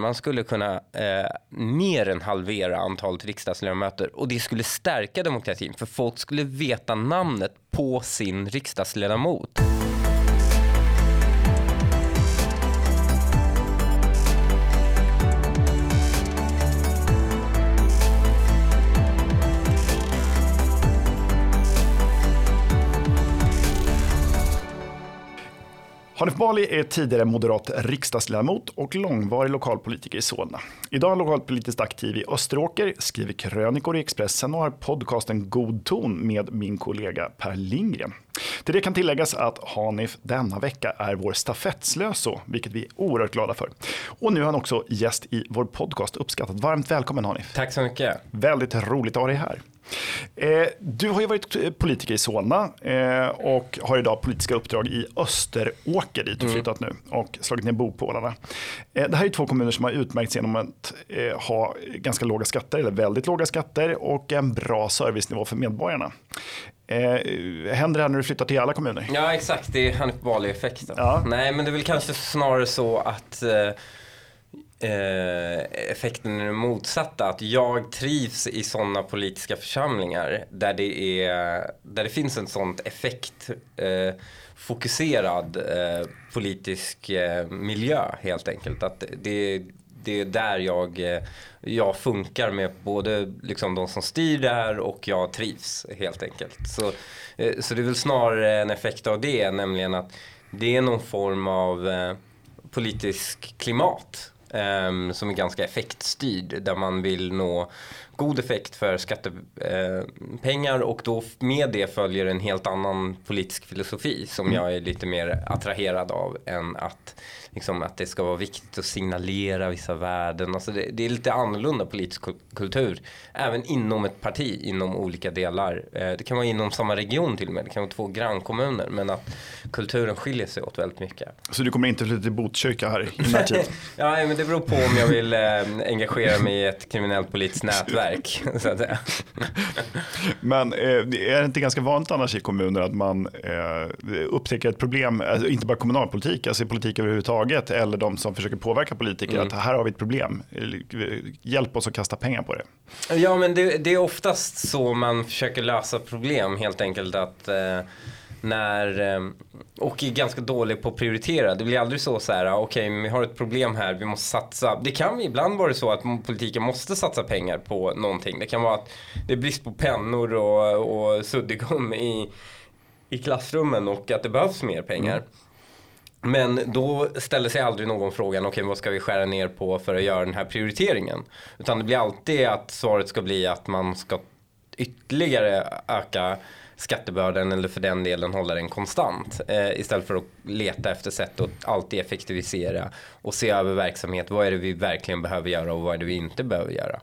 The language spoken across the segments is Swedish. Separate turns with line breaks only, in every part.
Man skulle kunna eh, mer än halvera antalet riksdagsledamöter och det skulle stärka demokratin för folk skulle veta namnet på sin riksdagsledamot.
Hanif Bali är tidigare moderat riksdagsledamot och långvarig lokalpolitiker i Solna. Idag är lokalpolitiskt aktiv i Österåker, skriver krönikor i Expressen och har podcasten God ton med min kollega Per Lindgren. Till det kan tilläggas att Hanif denna vecka är vår stafettslöso, vilket vi är oerhört glada för. Och nu är han också gäst i vår podcast. Uppskattat. Varmt välkommen Hanif.
Tack så mycket.
Väldigt roligt att ha dig här. Eh, du har ju varit politiker i Solna eh, och har idag politiska uppdrag i Österåker dit du mm. flyttat nu och slagit ner bopålarna. Eh, det här är två kommuner som har utmärkts genom att ha ganska låga skatter, eller väldigt låga skatter och en bra servicenivå för medborgarna. händer det här när du flyttar till alla kommuner?
Ja exakt, det är Hanif Bali-effekten. Ja. Nej men det är väl kanske snarare så att eh, Eh, effekten är den motsatta. Att jag trivs i sådana politiska församlingar där det, är, där det finns en sån effektfokuserad eh, eh, politisk eh, miljö helt enkelt. Att det, det är där jag, eh, jag funkar med både liksom de som styr där och jag trivs helt enkelt. Så, eh, så det är väl snarare en effekt av det, nämligen att det är någon form av eh, politisk klimat Um, som är ganska effektstyrd där man vill nå god effekt för skattepengar och då med det följer en helt annan politisk filosofi som mm. jag är lite mer attraherad av än att liksom, att det ska vara viktigt att signalera vissa värden. Alltså det, det, är lite annorlunda politisk kultur. Även inom ett parti, inom olika delar. Eh, det kan vara inom samma region till och med. Det kan vara två grannkommuner. Men att kulturen skiljer sig åt väldigt mycket.
Så du kommer inte flytta till Botkyrka här i närtid?
ja, men det beror på om jag vill eh, engagera mig i ett kriminellt politiskt nätverk.
men eh, är det inte ganska vanligt annars i kommuner att man eh, upptäcker ett problem, alltså inte bara kommunalpolitik, alltså politik överhuvudtaget överhuvudtaget eller de som försöker påverka politiker mm. att här har vi ett problem. Hjälp oss att kasta pengar på det.
Ja men det, det är oftast så man försöker lösa problem helt enkelt att eh, när, eh, och är ganska dålig på att prioritera. Det blir aldrig så så här, ah, okej okay, vi har ett problem här, vi måste satsa. Det kan ibland vara så att politiken måste satsa pengar på någonting. Det kan vara att det är brist på pennor och, och suddgum i, i klassrummen och att det behövs mer pengar. Mm. Men då ställer sig aldrig någon frågan, okej okay, vad ska vi skära ner på för att göra den här prioriteringen? Utan det blir alltid att svaret ska bli att man ska ytterligare öka skattebördan eller för den delen hålla den konstant. Eh, istället för att leta efter sätt att alltid effektivisera och se över verksamhet. Vad är det vi verkligen behöver göra och vad är det vi inte behöver göra?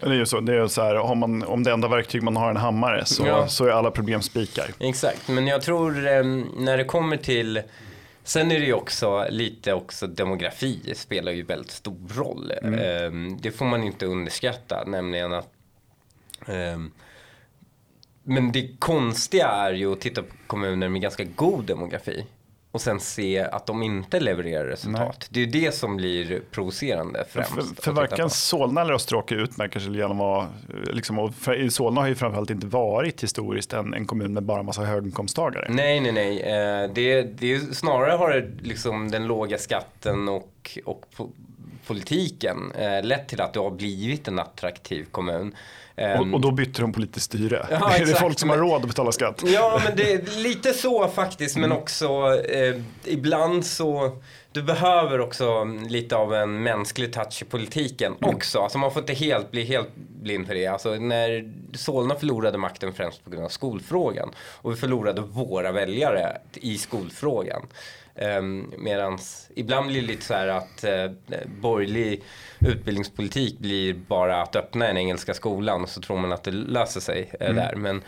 Det är ju så, det är så här, man, om det enda verktyg man har är en hammare så, ja. så är alla problem spikar.
Exakt, men jag tror eh, när det kommer till Sen är det ju också lite också demografi spelar ju väldigt stor roll. Mm. Ehm, det får man inte underskatta, nämligen att ehm, men det konstiga är ju att titta på kommuner med ganska god demografi och sen se att de inte levererar resultat. Nej. Det är ju det som blir provocerande främst.
För, för varken Solna eller Österåker utmärker sig genom att, liksom, för, Solna har ju framförallt inte varit historiskt en, en kommun med bara massa höginkomsttagare.
Nej, nej, nej. Eh, det, det snarare har det liksom den låga skatten och, och politiken eh, lett till att det har blivit en attraktiv kommun.
Och, ehm, och, då bytte de politiskt styre. Ja, är det folk som har råd att betala skatt?
Ja, men det är lite så faktiskt. Men mm. också eh, ibland så du behöver också lite av en mänsklig touch i politiken mm. också. Alltså man får inte helt bli helt blind för det. Alltså när Solna förlorade makten främst på grund av skolfrågan och vi förlorade våra väljare i skolfrågan. Um, medans ibland blir det lite så här att uh, borgerlig utbildningspolitik blir bara att öppna den engelska skolan och så tror man att det löser sig uh, mm. där. Men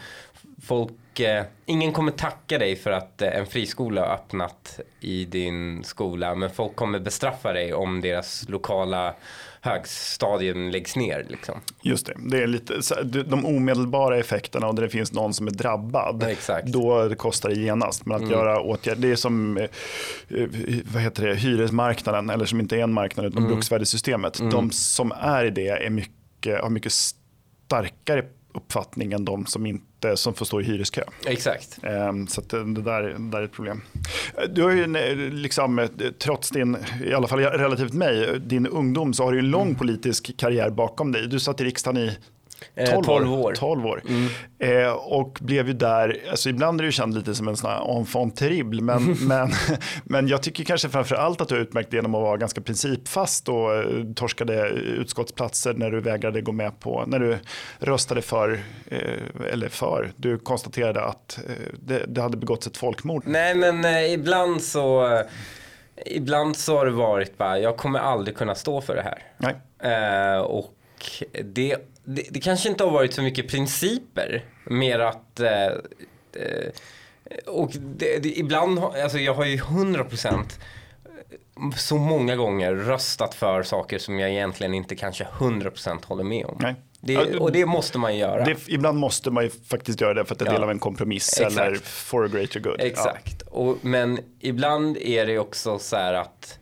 folk, eh, ingen kommer tacka dig för att eh, en friskola har öppnat i din skola. Men folk kommer bestraffa dig om deras lokala högstadium läggs ner. Liksom.
Just det, det är lite de omedelbara effekterna och där det finns någon som är drabbad.
Exakt.
Då kostar det genast. Men att göra åtgärder, det är som eh, eh, vad heter det, hyresmarknaden, eller som inte är en marknad utan bruksvärdessystemet. De som är i det är mycket, har mycket starkare uppfattning än de som, inte, som får stå i hyreskö.
Exakt.
Ehm, Så det där, det där är ett problem. Du har ju eh, liksom, eh, trots din, i alla fall relativt mig, din ungdom så har du en lång politisk karriär bakom dig. Du satt i riksdagen i 12,
12 år.
12 år. Eh, och blev ju där, alltså ibland är du känd lite som en sån här enfant terrible, men, men, men jag tycker kanske framför allt att du har utmärkt genom att vara ganska principfast och eh, torskade utskottsplatser när du vägrade gå med på, när du röstade för, eh, eller för, du konstaterade att eh, det, det hade begåtts ett folkmord.
Nej men eh, ibland så eh, Ibland så har det varit bara, jag kommer aldrig kunna stå för det här.
Nej.
Eh, och det, det, det kanske inte har varit så mycket principer. Mer att eh, eh, och det, det, ibland, alltså jag har ju 100% så många gånger röstat för saker som jag egentligen inte kanske 100% håller med om.
Nej.
Det,
Ja,
och det måste man göra.
Det, ibland måste man ju faktiskt göra det för att det är
Ja.
del av en kompromiss
Exakt.
eller for a greater good.
Exakt. Och, men ibland är det också så här att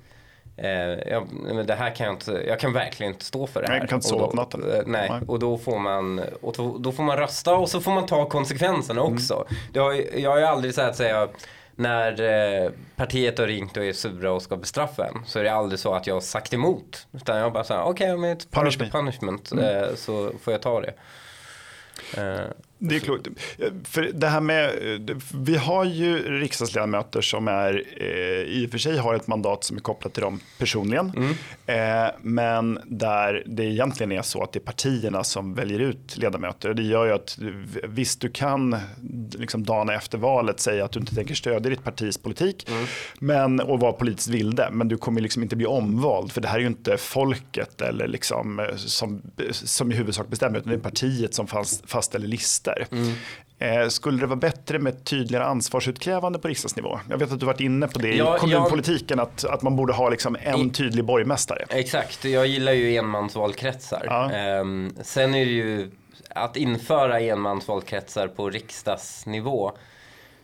eh, ja, men det här kan jag inte, jag kan verkligen inte stå för det här.
jag kan inte sova på natten.
eh, Nej, och då får man, och då, då får man rösta och så får man ta konsekvenserna
Mm.
också. Det har, jag har ju aldrig så att säga när eh, partiet har ringt och är sura och ska bestraffa en så är det aldrig så att jag har sagt emot. Utan jag bara sagt okej okay, it's part
Punish
of the
me.
punishment
Mm.
eh, så får jag ta det. Eh,
Det är klokt. För det här med, vi har ju riksdagsledamöter som är, eh, i och för sig har ett mandat som är kopplat till dem personligen. Eh, men där det egentligen är så att det är partierna som väljer ut ledamöter. Det gör ju att visst du kan liksom dagen efter valet säga att du inte tänker stödja ditt partis politik men, och vara politiskt vilde. Men du kommer liksom inte bli omvald för det här är ju inte folket eller liksom, eh, som, som i huvudsak bestämmer utan det är partiet som fast, fastställer listor. Eh, skulle det vara bättre med ett tydligare ansvarsutkrävande på riksdagsnivå? Jag vet att du varit inne på det
Ja,
i kommunpolitiken, att, att man borde ha liksom en
I-
tydlig borgmästare.
Exakt, jag gillar ju enmansvalkretsar.
Ja.
Ehm, sen är det ju att införa enmansvalkretsar på riksdagsnivå.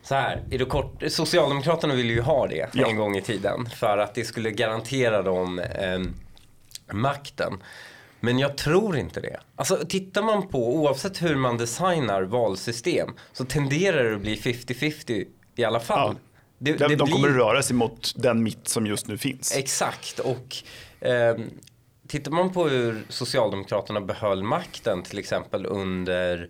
Så här, är det kort, Socialdemokraterna ville ju ha det
Ja.
en gång i tiden för att det skulle garantera dem ehm, makten. Men jag tror inte det. Alltså tittar man på, oavsett hur man designar valsystem, så tenderar det att bli 50-50 i alla fall.
Ja.
Det,
De,
det
de kommer
blir-
att röra sig mot den mitt som just nu finns.
Exakt och ehm, tittar man på hur Socialdemokraterna behöll makten till exempel under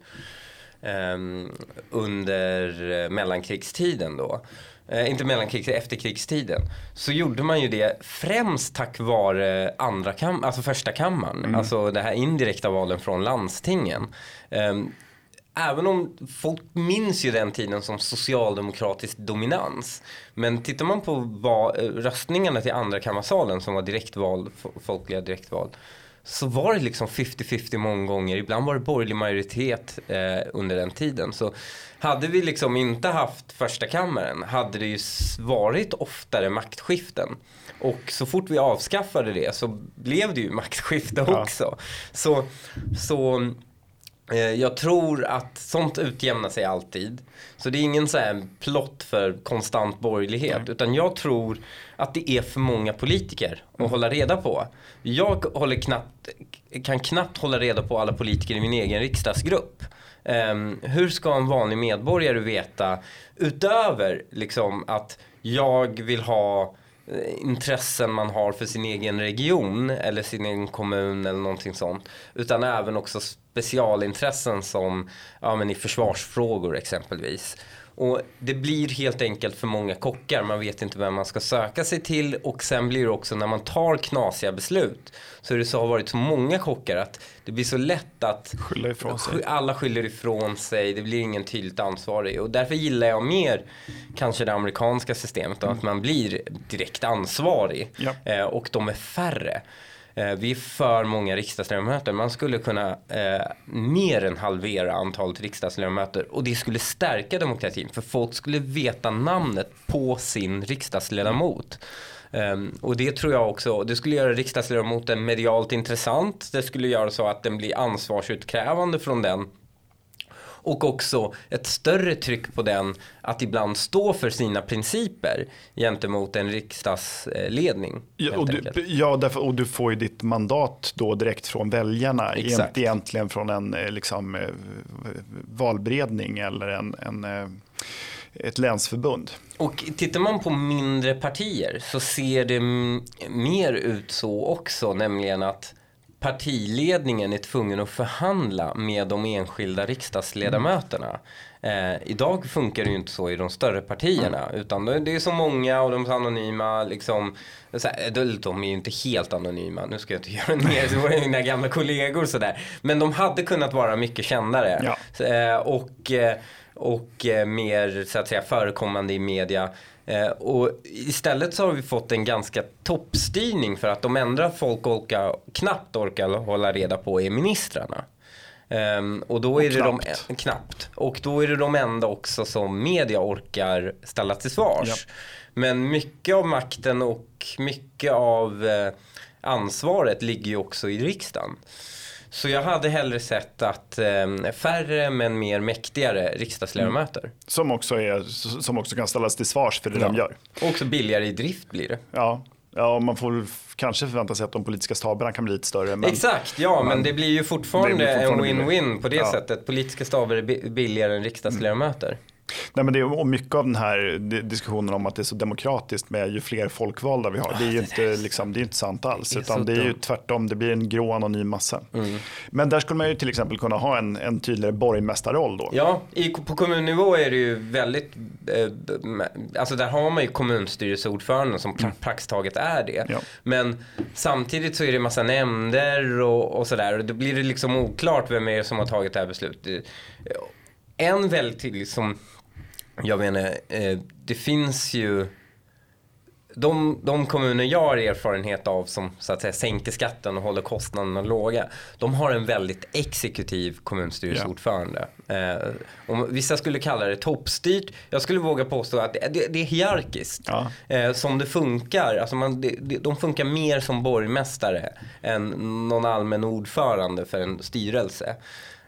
ehm, under eh, mellankrigstiden då. Eh, inte mellankrigstiden, efterkrigstiden. Så gjorde man ju det främst tack vare andra kam- alltså första kammaren. Alltså det här indirekta valen från landstingen. Ehm, Även om folk minns ju den tiden som socialdemokratisk dominans. Men tittar man på eh, röstningarna till andra kammarsalen som var direktval, folkliga direktval. Så var det liksom 50-50 många gånger. Ibland var det borgerlig majoritet eh, under den tiden. Så hade vi liksom inte haft första kammaren hade det ju varit oftare maktskiften. Och så fort vi avskaffade det så blev det ju maktskifte
Ja.
också. Så, så Jag tror att sånt utjämnar sig alltid. Så det är ingen så här plott för konstant borgerlighet. Utan jag tror att det är för många politiker att hålla reda på. Jag håller knappt, kan knappt hålla reda på alla politiker i min egen riksdagsgrupp. Ehm, hur ska en vanlig medborgare veta utöver liksom att jag vill ha eh, Eh, intressen man har för sin egen region eller sin egen kommun eller någonting sånt. Utan även också specialintressen som ja, men i försvarsfrågor exempelvis. Och det blir helt enkelt för många kockar. Man vet inte vem man ska söka sig till och sen blir det också när man tar knasiga beslut så det så har varit så många kockar att det blir så lätt att
Skylla ifrån sig.
Alla skyller ifrån sig, det blir ingen tydligt ansvarig. Och därför gillar jag mer kanske det amerikanska systemet, då, att man blir direkt ansvarig.
Ja.
Eh, och de är färre. Eh, vi är för många riksdagsledamöter. Man skulle kunna eh, mer än halvera antalet riksdagsledamöter och det skulle stärka demokratin för folk skulle veta namnet på sin riksdagsledamot. Um, och det tror jag också, det skulle göra riksdagsledamoten medialt intressant. Det skulle göra så att den blir ansvarsutkrävande från den och också ett större tryck på den att ibland stå för sina principer gentemot en riksdagsledning.
Ja, och, du, ja därför, och du får ju ditt mandat då direkt från väljarna, Exakt. egentligen från en eh, liksom, eh, valberedning eller en, en eh, ett länsförbund.
Och tittar man på mindre partier så ser det mer ut så också, nämligen att partiledningen är tvungen att förhandla med de enskilda riksdagsledamöterna. Eh, idag funkar det ju inte så i de större partierna mm. utan det är så många och de är anonyma liksom. Så här, de är ju inte helt anonyma, nu ska jag inte göra ner var det mina gamla kollegor sådär. Men de hade kunnat vara mycket kändare. Ja. Eh, och, eh, och eh, mer så att säga förekommande i media. Eh, och istället så har vi fått en ganska toppstyrning för att de enda folk orkar, knappt orkar hålla reda på är ministrarna. Um, och då är och det knappt. de knappt. Och då är det de enda också som media orkar ställa till svars. Ja. Men mycket av makten och mycket av eh, ansvaret ligger ju också i riksdagen. Så jag hade hellre sett att eh, färre men mer mäktigare riksdagsledamöter. Mm.
Som, också är, som också kan ställas till svars för det ja. de gör.
Och också billigare i drift blir det.
Ja, Ja, man får kanske förvänta sig att de politiska staberna kan bli lite större.
Men, Exakt, ja men, men det blir ju fortfarande, fortfarande en win-win på det ja. sättet. Politiska staber är billigare än riksdagsledamöter. Mm.
Nej, men det är, mycket av den här diskussionen om att det är så demokratiskt med ju fler folkvalda vi har. Det är ju inte, liksom, det är inte sant alls. Det utan det är ju tvärtom, det blir en grå anonym massa. Mm. Men där skulle man ju till exempel kunna ha en, en tydligare borgmästarroll då.
Ja, i, på kommunnivå är det ju väldigt, eh, alltså där har man ju kommunstyrelseordföranden som mm. praktiskt taget är det. Ja. Men samtidigt så är det massa nämnder och, och sådär. Och då blir det liksom oklart vem är det som har tagit det här beslutet. En väldigt tydlig som jag menar, eh, det finns ju de, de kommuner jag har erfarenhet av som så att säga sänker skatten och håller kostnaderna låga. De har en väldigt exekutiv kommunstyrelseordförande. Ja. Eh, och vissa skulle kalla det toppstyrt. Jag skulle våga påstå att det, det, det är hierarkiskt. Ja. Eh, som det funkar. Alltså man, det, de funkar mer som borgmästare än någon allmän ordförande för en styrelse.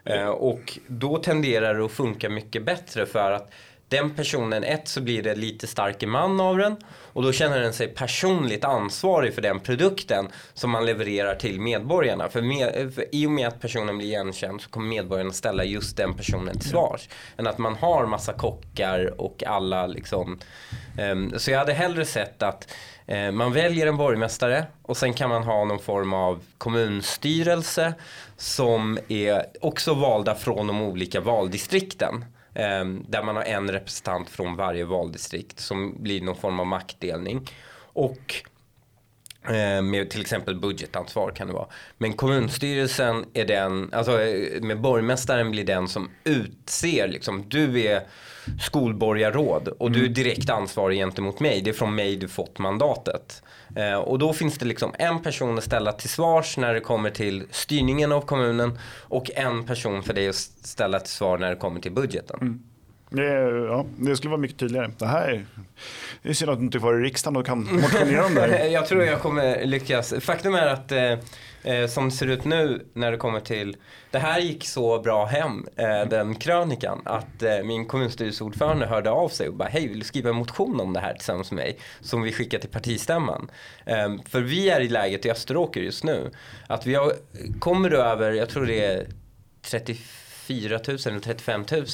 Eh, och då tenderar det att funka mycket bättre för att den personen, ett så blir det lite starke man av den och då känner den sig personligt ansvarig för den produkten som man levererar till medborgarna. För, med, för i och med att personen blir igenkänd så kommer medborgarna ställa just den personen till svars. Ja. Än att man har massa kockar och alla liksom. Um, så jag hade hellre sett att uh, man väljer en borgmästare och sen kan man ha någon form av kommunstyrelse som är också valda från de olika valdistrikten. Ehm, där man har en representant från varje valdistrikt som blir någon form av maktdelning. Och eh, med till exempel budgetansvar kan det vara. Men kommunstyrelsen är den, alltså eh, med borgmästaren blir den som utser, liksom, du är skolborgarråd och du är mm. direkt ansvarig gentemot mig. Det är från mig du fått mandatet. Eh, och då finns det liksom en person att ställa till svars när det kommer till styrningen av kommunen och en person för dig att ställa till svar när det kommer till budgeten. Mm.
Det, ja, det skulle vara mycket tydligare. Det här är synd att du inte var i riksdagen och kan motionera om det här.
jag tror jag kommer lyckas. Faktum är att eh, eh, som ser ut nu när det kommer till, det här gick så bra hem, eh, den krönikan, att eh, min kommunstyrelseordförande hörde av sig och bara hej, vill du skriva en motion om det här tillsammans med mig? Som vi skickar till partistämman. Ehm, för vi är i läget i Österåker just nu, att vi har, kommer över, jag tror det är 34 000 eller 35 000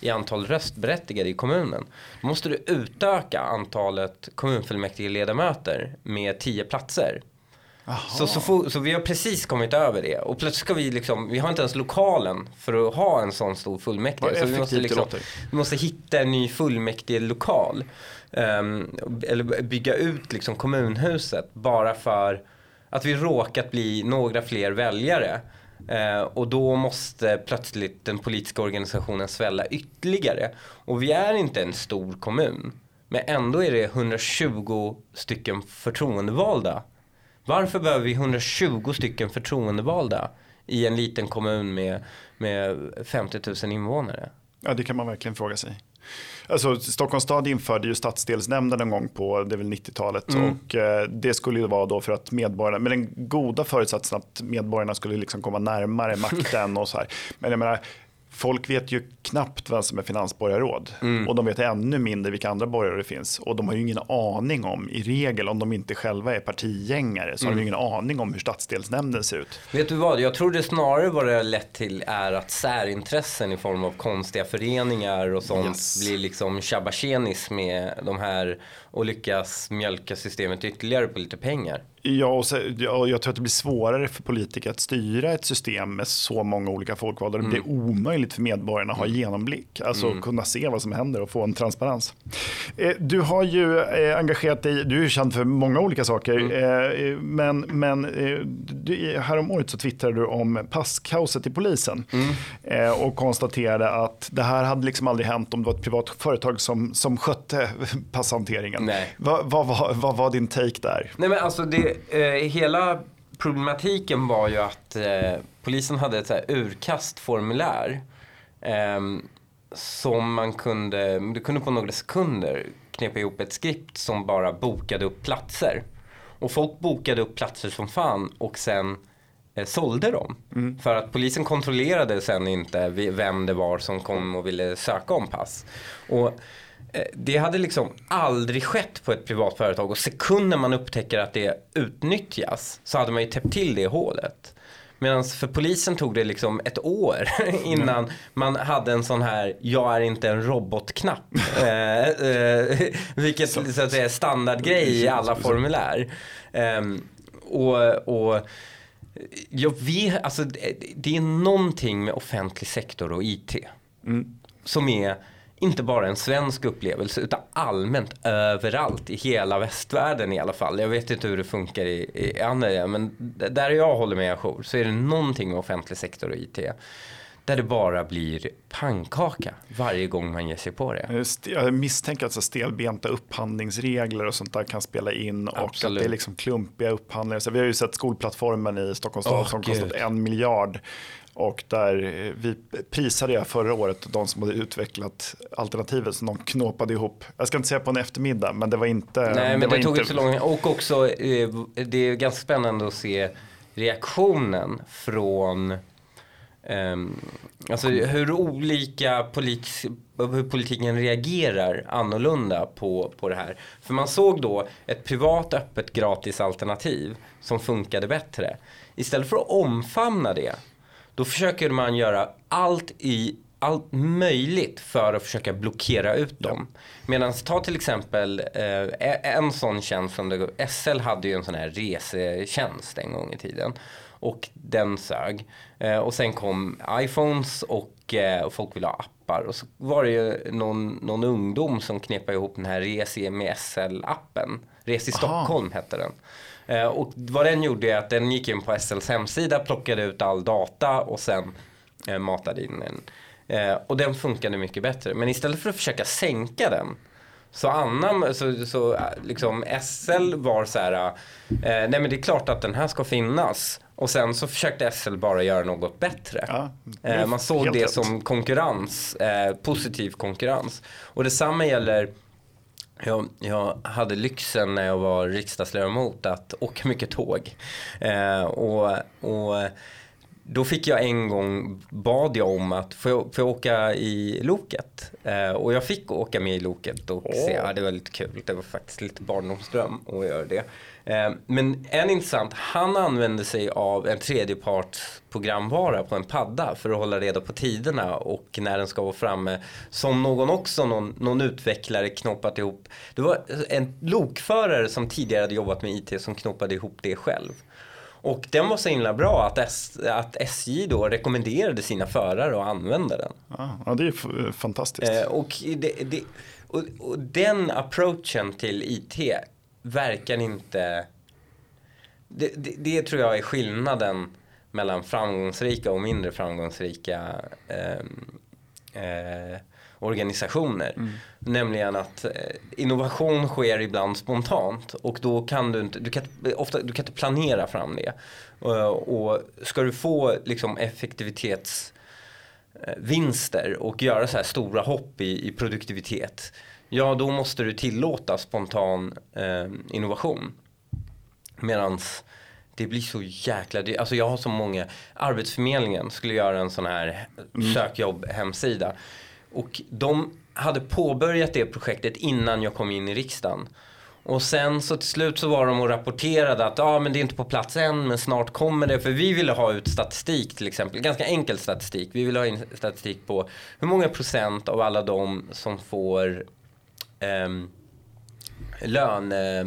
i antal röstberättigade i kommunen. Då måste du utöka antalet kommunfullmäktige ledamöter med 10 platser. Så, så, så, vi har precis kommit över det och plötsligt ska vi liksom, vi har inte ens lokalen för att ha en sån stor fullmäktige. Så vi måste, liksom, vi måste hitta en ny fullmäktige lokal. Um, eller bygga ut liksom kommunhuset bara för att vi råkat bli några fler väljare. Uh, och då måste plötsligt den politiska organisationen svälla ytterligare. Och vi är inte en stor kommun. Men ändå är det 120 stycken förtroendevalda Varför behöver vi 120 stycken förtroendevalda i en liten kommun med, med 50 000 invånare?
Ja, det kan man verkligen fråga sig. Alltså, Stockholms stad införde ju stadsdelsnämnden en gång på det 90-talet mm. och eh, det skulle ju vara då för att medborgarna, med den goda föresatsen att medborgarna skulle liksom komma närmare makten och så här. Men jag menar, Folk vet ju knappt vem som är finansborgarråd mm. och de vet ännu mindre vilka andra borgare det finns och de har ju ingen aning om, i regel om de inte själva är partigängare, så mm. har de mm. ingen aning om hur stadsdelsnämnden ser ut.
Vet du vad, jag tror det snarare vad det har lett till är att särintressen i form av konstiga föreningar och sånt yes. blir liksom tjabachenis med de här och lyckas mjölka systemet ytterligare på lite pengar.
Ja, och så, ja, jag tror att det blir svårare för politiker att styra ett system med så många olika folkvalda. Det blir mm. omöjligt för medborgarna att ha mm. genomblick, alltså mm. kunna se vad som händer och få en transparens. Eh, du har ju eh, engagerat dig, du är känd för många olika saker, mm. eh, men, men du, häromåret så twittrade du om passkaoset i polisen mm. och konstaterade att det här hade liksom aldrig hänt om det var ett privat företag som, som skötte passhanteringen. Vad, vad, vad, vad var din take där?
Nej, men alltså det, eh, hela problematiken var ju att eh, polisen hade ett så här urkastformulär eh, som man kunde, du kunde på några sekunder knepa ihop ett skript som bara bokade upp platser. Och folk bokade upp platser som fan och sen eh, sålde dem. Mm. För att polisen kontrollerade sen inte vem det var som kom och ville söka om pass. Och det hade liksom aldrig skett på ett privat företag och sekunden man upptäcker att det utnyttjas så hade man ju täppt till det hålet. Medan för polisen tog det liksom ett år innan mm. man hade en sån här jag är inte en robotknapp. eh, eh, vilket så, så att säga är standardgrej i alla formulär. Eh, och, och jag vet, alltså, det är någonting med offentlig sektor och IT. Mm. Som är inte bara en svensk upplevelse utan allmänt överallt i hela västvärlden i alla fall. Jag vet inte hur det funkar i, i andra men där jag håller med ajour så är det någonting med offentlig sektor och IT där det bara blir pannkaka varje gång man ger sig på det.
Jag misstänker att stelbenta upphandlingsregler och sånt där kan spela in Absolut. och att det är liksom klumpiga upphandlingar. Så vi har ju sett skolplattformen i Stockholms stad oh, som kostat en miljard och där eh, vi prisade jag förra året de som hade utvecklat alternativet som de knåpade ihop. Jag ska inte säga på en eftermiddag men det var inte.
Nej men det, det tog inte så lång Och också eh, det är ganska spännande att se reaktionen från Um, alltså hur olika polit hur politiken reagerar annorlunda på, på det här. För man såg då ett privat öppet gratis alternativ som funkade bättre. Istället för att omfamna det då försöker man göra allt i allt möjligt för att försöka blockera ut dem. Medan ta till exempel eh, en sån tjänst som det, SL hade ju en sån här resetjänst en gång i tiden. Och den sög. Eh, och sen kom iPhones och, eh, och folk ville ha appar. Och så var det ju någon, någon ungdom som knepade ihop den här Resi med SL-appen. Resi Stockholm hette den. Eh, och vad den gjorde är att den gick in på SLs hemsida, plockade ut all data och sen eh, matade in den. Eh, och den funkade mycket bättre. Men istället för att försöka sänka den så Anna, så, så liksom SL var så här, nej men det är klart att den här ska finnas. Och sen så försökte SL bara göra något bättre. Ja, man såg det rätt. som konkurrens, eh, positiv konkurrens. Och detsamma gäller jag, jag, hade lyxen när jag var riksdagsledamot att åka mycket tåg. Eh, och, och då fick jag en gång, bad jag om att få jag åka i loket? Eh, och jag fick åka med i loket och oh. se, ja, det var lite kul. Det var faktiskt lite barndomsdröm att göra det. Eh, men en intressant, han använde sig av en tredjeparts programvara på en padda för att hålla reda på tiderna och när den ska vara framme. Som någon också, någon, någon utvecklare knoppat ihop. Det var en lokförare som tidigare hade jobbat med IT som knoppade ihop det själv. Och den var så himla bra att, S, att SJ då rekommenderade sina förare att använda den.
Ja, det är fantastiskt.
Eh, och, det, det, och, och, den approachen till IT verkar inte... Det, det, det, tror jag är skillnaden mellan framgångsrika och mindre framgångsrika eh, eh, organisationer. Mm. Nämligen att eh, innovation sker ibland spontant och då kan du inte, du kan, ofta, du kan inte planera fram det. Och ska du få liksom effektivitetsvinster och göra så här stora hopp i, i produktivitet. Ja, då måste du tillåta spontan eh, innovation. Medans det blir så jäkla dyrt. Alltså jag har så många. Arbetsförmedlingen skulle göra en sån här mm. sökjobb hemsida. Och de hade påbörjat det projektet innan jag kom in i riksdagen. Och sen så till slut så var de och rapporterade att ah, men det är inte på plats än men snart kommer det. För vi ville ha ut statistik till exempel. Ganska enkel statistik. Vi ville ha in statistik på hur många procent av alla de som får eh, lön eh,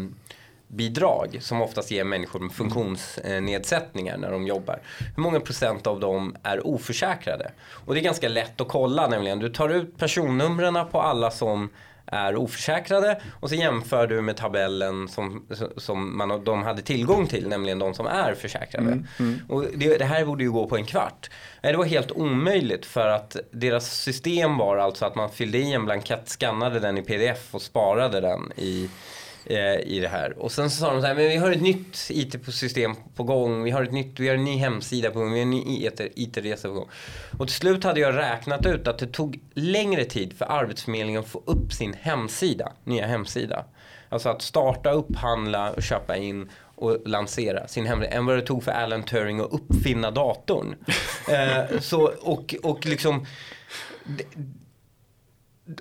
bidrag som oftast ger människor med funktionsnedsättningar när de jobbar. Hur många procent av dem är oförsäkrade? Och det är ganska lätt att kolla nämligen. Du tar ut personnumren på alla som är oförsäkrade och så jämför du med tabellen som, som man, de hade tillgång till, nämligen de som är försäkrade. Mm, mm. Och det, det, här borde ju gå på en kvart. Det var helt omöjligt för att deras system var alltså att man fyllde i en blankett, skannade den i pdf och sparade den i i det här. Och sen så sa de så här, men vi har ett nytt IT-system på gång, vi har, ett nytt, vi har en ny hemsida på gång, vi har en ny IT-resa på gång. Och till slut hade jag räknat ut att det tog längre tid för Arbetsförmedlingen att få upp sin hemsida, nya hemsida. Alltså att starta, upphandla och köpa in och lansera sin hemsida än vad det tog för Alan Turing att uppfinna datorn. eh, så, och, och liksom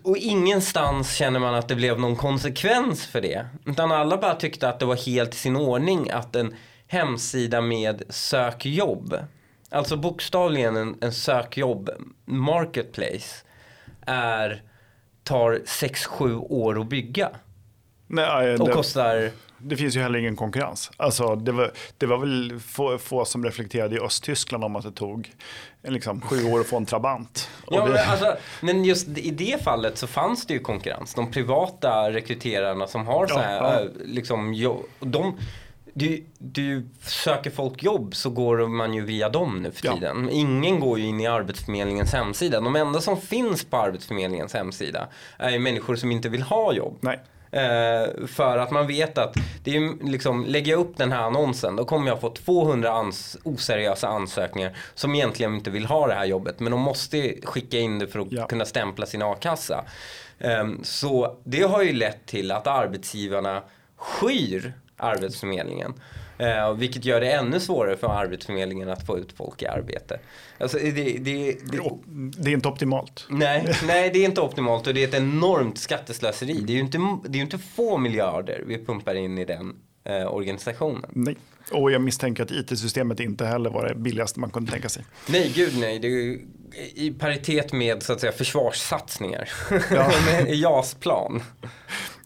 och ingenstans känner man att det blev någon konsekvens för det. Utan alla bara tyckte att det var helt i sin ordning att en hemsida med sökjobb, alltså bokstavligen en, en sökjobb marketplace, är, tar 6-7 år att bygga.
Nej,
och kostar
det finns ju heller ingen konkurrens. Alltså, det, var, det var väl få, få som reflekterade i Östtyskland om att det tog liksom, sju år att få en Trabant.
Ja, men, alltså, men, just i det fallet så fanns det ju konkurrens. De privata rekryterarna som har så här, ja. Äh, liksom, de, du, du söker folk jobb så går man ju via dem nu för tiden. Ja. Ingen går ju in i Arbetsförmedlingens hemsida. De enda som finns på Arbetsförmedlingens hemsida är människor som inte vill ha jobb.
Nej.
Eh, för att man vet att det är liksom, lägger jag upp den här annonsen då kommer jag få 200 ans oseriösa ansökningar som egentligen inte vill ha det här jobbet. Men de måste skicka in det för att ja. kunna stämpla sin a-kassa. Eh, så det har ju lett till att arbetsgivarna skyr Arbetsförmedlingen. Eh, vilket gör det ännu svårare för Arbetsförmedlingen att få ut folk i arbete. Alltså, det, det, det,
det, är inte optimalt.
Nej, nej, det är inte optimalt och det är ett enormt skatteslöseri. Det är ju inte, det är inte få miljarder vi pumpar in i den eh, organisationen.
Nej. Och jag misstänker att it-systemet inte heller var det billigaste man kunde tänka sig.
Nej, gud nej. Det är i paritet med så att säga försvarssatsningar. Ja. JAS-plan.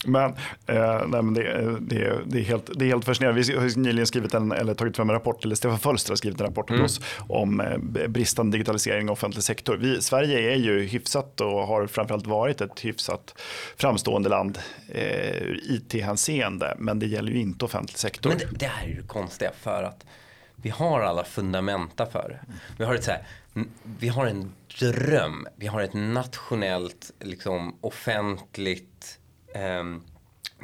Men, eh, nej, men det, det, det, är helt, det är helt fascinerande. Vi har nyligen skrivit en, eller tagit fram en rapport, eller Stefan Fölster har skrivit en rapport mm. oss om eh, bristande digitalisering av offentlig sektor. Vi, Sverige är ju hyfsat och har framförallt varit ett hyfsat framstående land eh, IT-hänseende, men det gäller ju inte offentlig sektor.
Men det, det här är ju konstiga för att vi har alla fundamenta för det. Vi har, ett så här, vi har en dröm, vi har ett nationellt liksom, offentligt eh,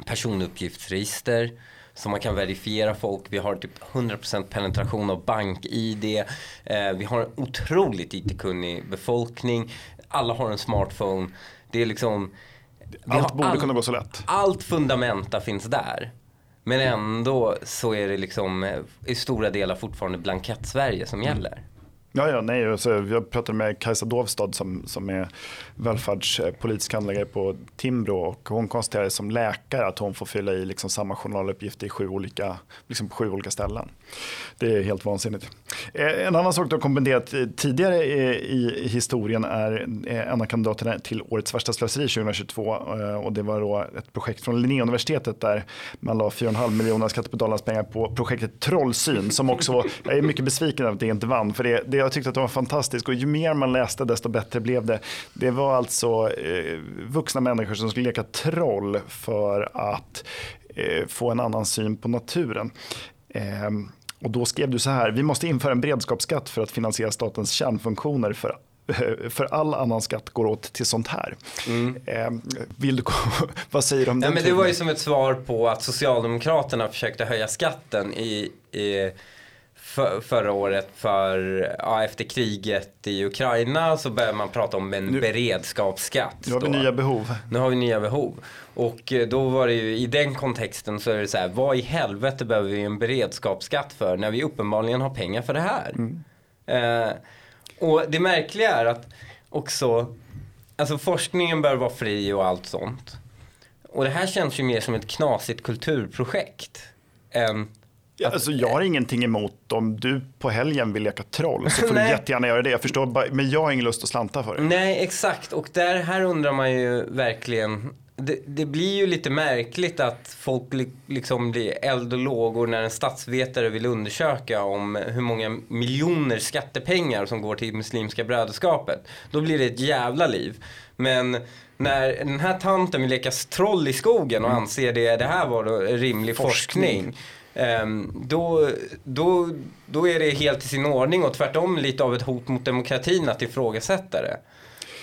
personuppgiftsregister som man kan verifiera folk. Vi har typ 100% penetration av bank-id. Eh, vi har en otroligt IT-kunnig befolkning. Alla har en smartphone. Det är liksom...
Allt borde all, kunna gå så lätt.
Allt fundamenta finns där. Men ändå så är det liksom eh, i stora delar fortfarande blankett-Sverige som gäller.
Ja, ja, nej, alltså, jag pratade med Kajsa Dovstad som, som är välfärdspolitisk handläggare på Timbro och hon konstaterade som läkare att hon får fylla i liksom samma journaluppgift i sju olika, liksom på sju olika ställen. Det är helt vansinnigt. Eh, en annan sak du har kommenterat tidigare i historien är eh, en av kandidaterna till årets värsta slöseri 2022 eh, och det var då ett projekt från Linnéuniversitetet där man la 4,5 miljoner skattebetalarnas pengar på projektet Trollsyn som också var, jag är mycket besviken över att det inte vann för det, det jag tyckte att det var fantastiskt och ju mer man läste desto bättre blev det. Det var alltså eh, vuxna människor som skulle leka troll för att eh, få en annan syn på naturen. Eh, och då skrev du så här, vi måste införa en beredskapsskatt för att finansiera statens kärnfunktioner för för all annan skatt går åt till sånt här. Mm. Eh, vill du, vad säger du om
den?
Ja, men
det var ju som ett svar på att Socialdemokraterna försökte höja skatten i, i för, förra året för, ja, efter kriget i Ukraina så började man prata om en nu, beredskapsskatt.
Nu har vi nya behov.
Nu har vi nya behov. Och eh, då var det ju i den kontexten så är det så här, vad i helvete behöver vi en beredskapsskatt för när vi uppenbarligen har pengar för det här? Mm. Eh, och det märkliga är att också, alltså forskningen bör vara fri och allt sånt. Och det här känns ju mer som ett knasigt kulturprojekt än
Ja, alltså, jag har ingenting emot om du på helgen vill leka troll så får du jättegärna göra det. Jag förstår, men jag har ingen lust att slanta för det.
Nej, exakt. Och där, här undrar man ju verkligen. Det, det blir ju lite märkligt att folk li, liksom blir eld och lågor när en statsvetare vill undersöka om hur många miljoner skattepengar som går till Muslimska brödraskapet. Då blir det ett jävla liv. Men när den här tanten vill leka troll i skogen och mm. anser det, det här var rimlig forskning, forskning då, då, då är det helt i sin ordning och tvärtom lite av ett hot mot demokratin att ifrågasätta det.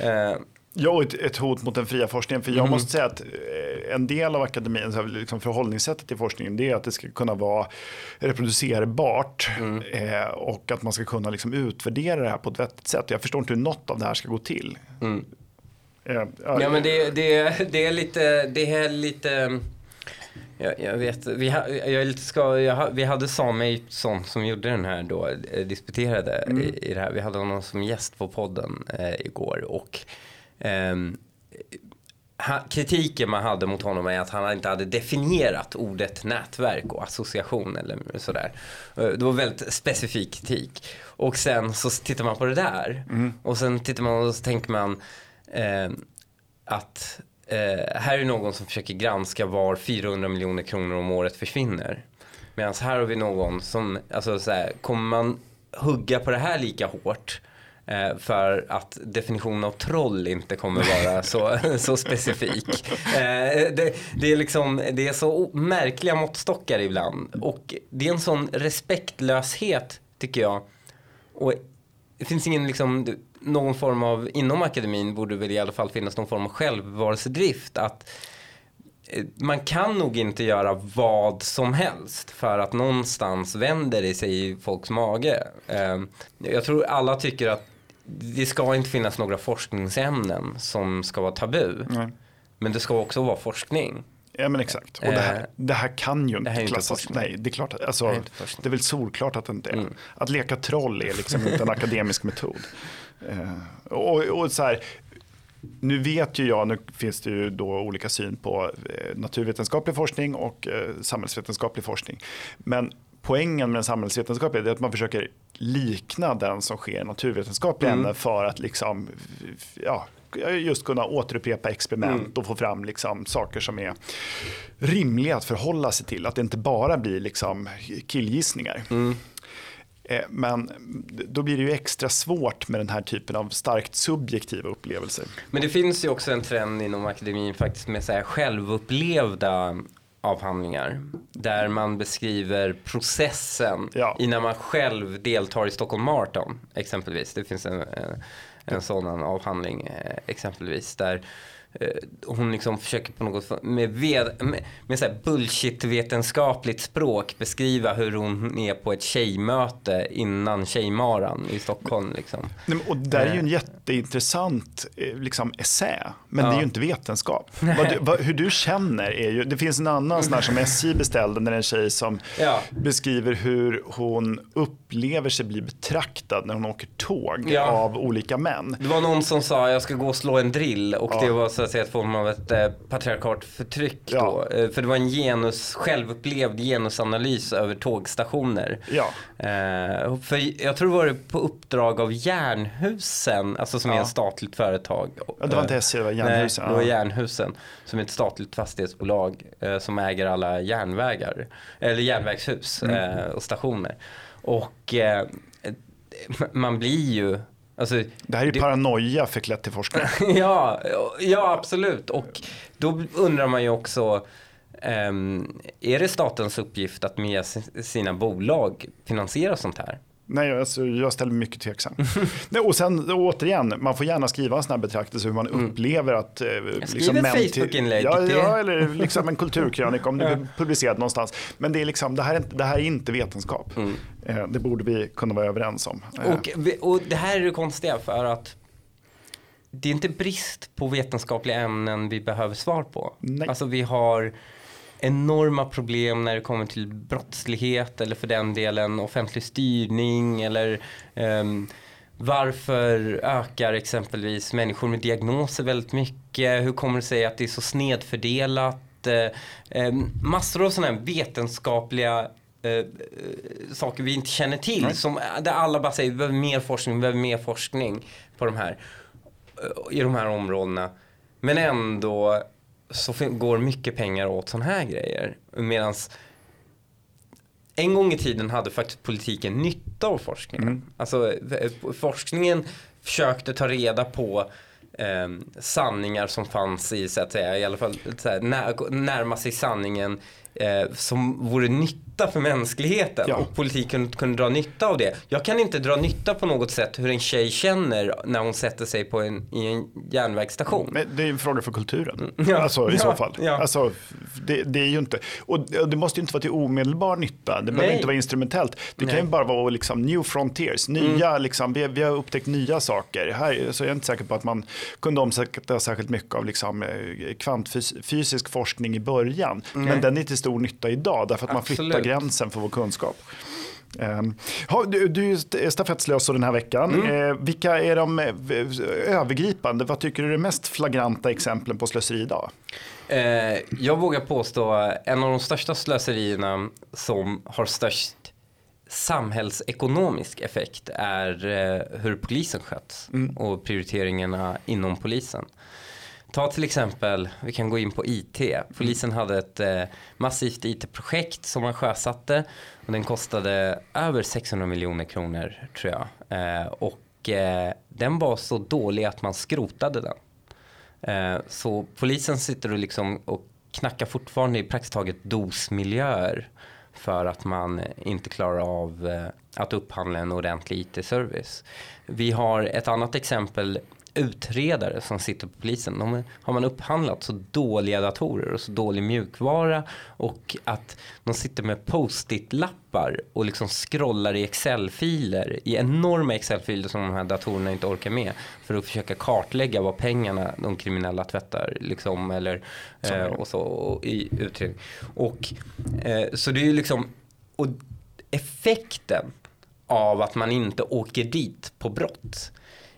Ehm. Ja, ett, ett hot mot den fria forskningen. För jag mm. måste säga att eh, en del av akademins liksom förhållningssättet till forskningen det är att det ska kunna vara reproducerbart mm. eh, och att man ska kunna liksom utvärdera det här på ett vettigt sätt. Jag förstår inte hur något av det här ska gå till. Mm.
Eh, ja, men det, det, det, är lite, det är lite jag, jag, vet, vi, ha, jag ska, jag, vi hade Samuelsson som gjorde den här då, eh, disputerade mm. i, i det här. Vi hade honom som gäst på podden eh, igår och eh, ha, kritiken man hade mot honom är att han inte hade definierat ordet nätverk och association eller sådär. Eh, det var väldigt specifik kritik. Och sen så tittar man på det där mm. och sen tittar man och så tänker man eh, att eh, här är någon som försöker granska var 400 miljoner kronor om året försvinner. Medan här har vi någon som, alltså så här, kommer man hugga på det här lika hårt eh, för att definitionen av troll inte kommer vara så, så specifik. Eh, det, det, är liksom, det är så märkliga måttstockar ibland och det är en sån respektlöshet tycker jag. Och det finns ingen liksom, någon form av, inom akademin borde väl i alla fall finnas någon form av självbevarelsedrift. Att eh, man kan nog inte göra vad som helst för att någonstans vänder det sig i folks mage. Ehm, jag tror alla tycker att det ska inte finnas några forskningsämnen som ska vara tabu. Nej. Men det ska också vara forskning.
Ja men exakt. Och det här, eh, det här kan ju inte klassas. Inte nej, det är klart. Alltså, det, är det är väl solklart att det inte är. Mm. Att leka troll är liksom inte en akademisk metod. Eh, och, och så här, nu vet ju jag, nu finns det ju då olika syn på eh, naturvetenskaplig forskning och eh, samhällsvetenskaplig forskning. Men poängen med den samhällsvetenskapliga är att man försöker likna den som sker i naturvetenskapliga mm. ämnen för att liksom, ja, just kunna återupprepa experiment mm. och få fram liksom saker som är rimliga att förhålla sig till. Att det inte bara blir liksom killgissningar. Mm. Eh, men då blir det ju extra svårt med den här typen av starkt subjektiva upplevelser.
Men det finns ju också en trend inom akademin faktiskt med så här självupplevda avhandlingar. Där man beskriver processen ja. innan man själv deltar i Stockholm Marathon exempelvis. Det finns en, en, en sådan avhandling eh, exempelvis. Där hon liksom försöker på något med, ved, med, med så bullshit-vetenskapligt språk beskriva hur hon är på ett tjejmöte innan Tjejmaran i Stockholm. Liksom.
Och där är ju en eh. jätteintressant eh, liksom, essä, men ja. det är ju inte vetenskap. Vad vad, hur du känner är ju, det finns en annan sån här som SJ beställde när det är en tjej som ja. beskriver hur hon upplever sig bli betraktad när hon åker tåg ja. av olika män.
Det var någon som sa jag ska gå och slå en drill och det var så att säga ett form av ett eh, patriarkalt förtryck ja. då. Eh, för det var en genus, självupplevd genusanalys över tågstationer. Ja. Eh, för jag tror det var på uppdrag av Jernhusen, alltså som ja. är ett statligt företag.
Ja, det var inte SJ, det var Jernhusen.
Nej, det var Jernhusen som är ett statligt fastighetsbolag eh, som äger alla järnvägar, eller järnvägshus mm. Eh, och stationer. Och eh, man blir ju
Alltså, det här är det... paranoia förklätt till forskning.
ja, ja, absolut. Och då undrar man ju också, um, är det statens uppgift att med sina bolag finansiera sånt här?
Nej, alltså, jag ställer mig mycket tveksam. Nej, och sen återigen, man får gärna skriva en sån här betraktelse hur man mm. upplever att... Eh,
liksom, ett Facebook-inlägg.
Ja, ja, eller liksom en kulturkrönika om det blir publicerat någonstans. Men det, är liksom, det, här, är, det här är inte vetenskap. Mm. Eh, det borde vi kunna vara överens om.
Eh. Och, och det här är det konstiga för att det är inte brist på vetenskapliga ämnen vi behöver svar på. Nej. Alltså vi har enorma problem när det kommer till brottslighet eller för den delen offentlig styrning eller um, varför ökar exempelvis människor med diagnoser väldigt mycket? Hur kommer det sig att det är så snedfördelat? Um, massor av sådana här vetenskapliga uh, saker vi inte känner till. Som, där alla bara säger vi behöver mer forskning, vi behöver mer forskning på de här, uh, i de här områdena. Men ändå så går mycket pengar åt sådana här grejer. Medan en gång i tiden hade faktiskt politiken nytta av forskningen. Mm. Alltså forskningen försökte ta reda på eh, sanningar som fanns i, så att säga, i alla fall här, när, närma sig sanningen eh, som vore nytta för mänskligheten ja. och politiken kunde dra nytta av det. Jag kan inte dra nytta på något sätt hur en tjej känner när hon sätter sig på en, i en järnvägsstation.
Men det är en fråga för kulturen, mm. ja. alltså i ja. så fall. Ja. Alltså, det, det, är ju inte, och det måste ju inte vara till omedelbar nytta, det behöver inte vara instrumentellt. Det Nej. kan ju bara vara liksom new frontiers, nya, mm. liksom, vi, vi, har upptäckt nya saker. Här så är jag inte säker på att man kunde omsätta särskilt mycket av liksom, eh, kvantfysisk forskning i början. Mm. Men den är till stor nytta idag därför att Absolut. man flyttar gränsen för vår kunskap. Um, du, du är stafettslös den här veckan. Mm. Uh, vilka är de uh, övergripande, vad tycker du är de mest flagranta exemplen på slöseri idag?
Uh, jag vågar påstå en av de största slöserierna som har störst samhällsekonomisk effekt är hur polisen sköts mm. och prioriteringarna inom polisen. Ta till exempel, vi kan gå in på IT. Polisen hade ett eh, massivt IT-projekt som man sjösatte och den kostade över 600 miljoner kronor tror jag. Eh, och eh, den var så dålig att man skrotade den. Eh, så polisen sitter och, liksom och knackar fortfarande i praktiskt taget dosmiljöer för att man inte klarar av eh, att upphandla en ordentlig IT-service. Vi har ett annat exempel utredare som sitter på polisen. De har man upphandlat så dåliga datorer och så dålig mjukvara och att de sitter med post-it-lappar och liksom scrollar i Excel-filer, i enorma Excel-filer som de här datorerna inte orkar med för att försöka kartlägga vad pengarna de kriminella tvättar liksom eller eh, och så och i utredning. Och eh, så det är ju liksom och effekten av att man inte åker dit på brott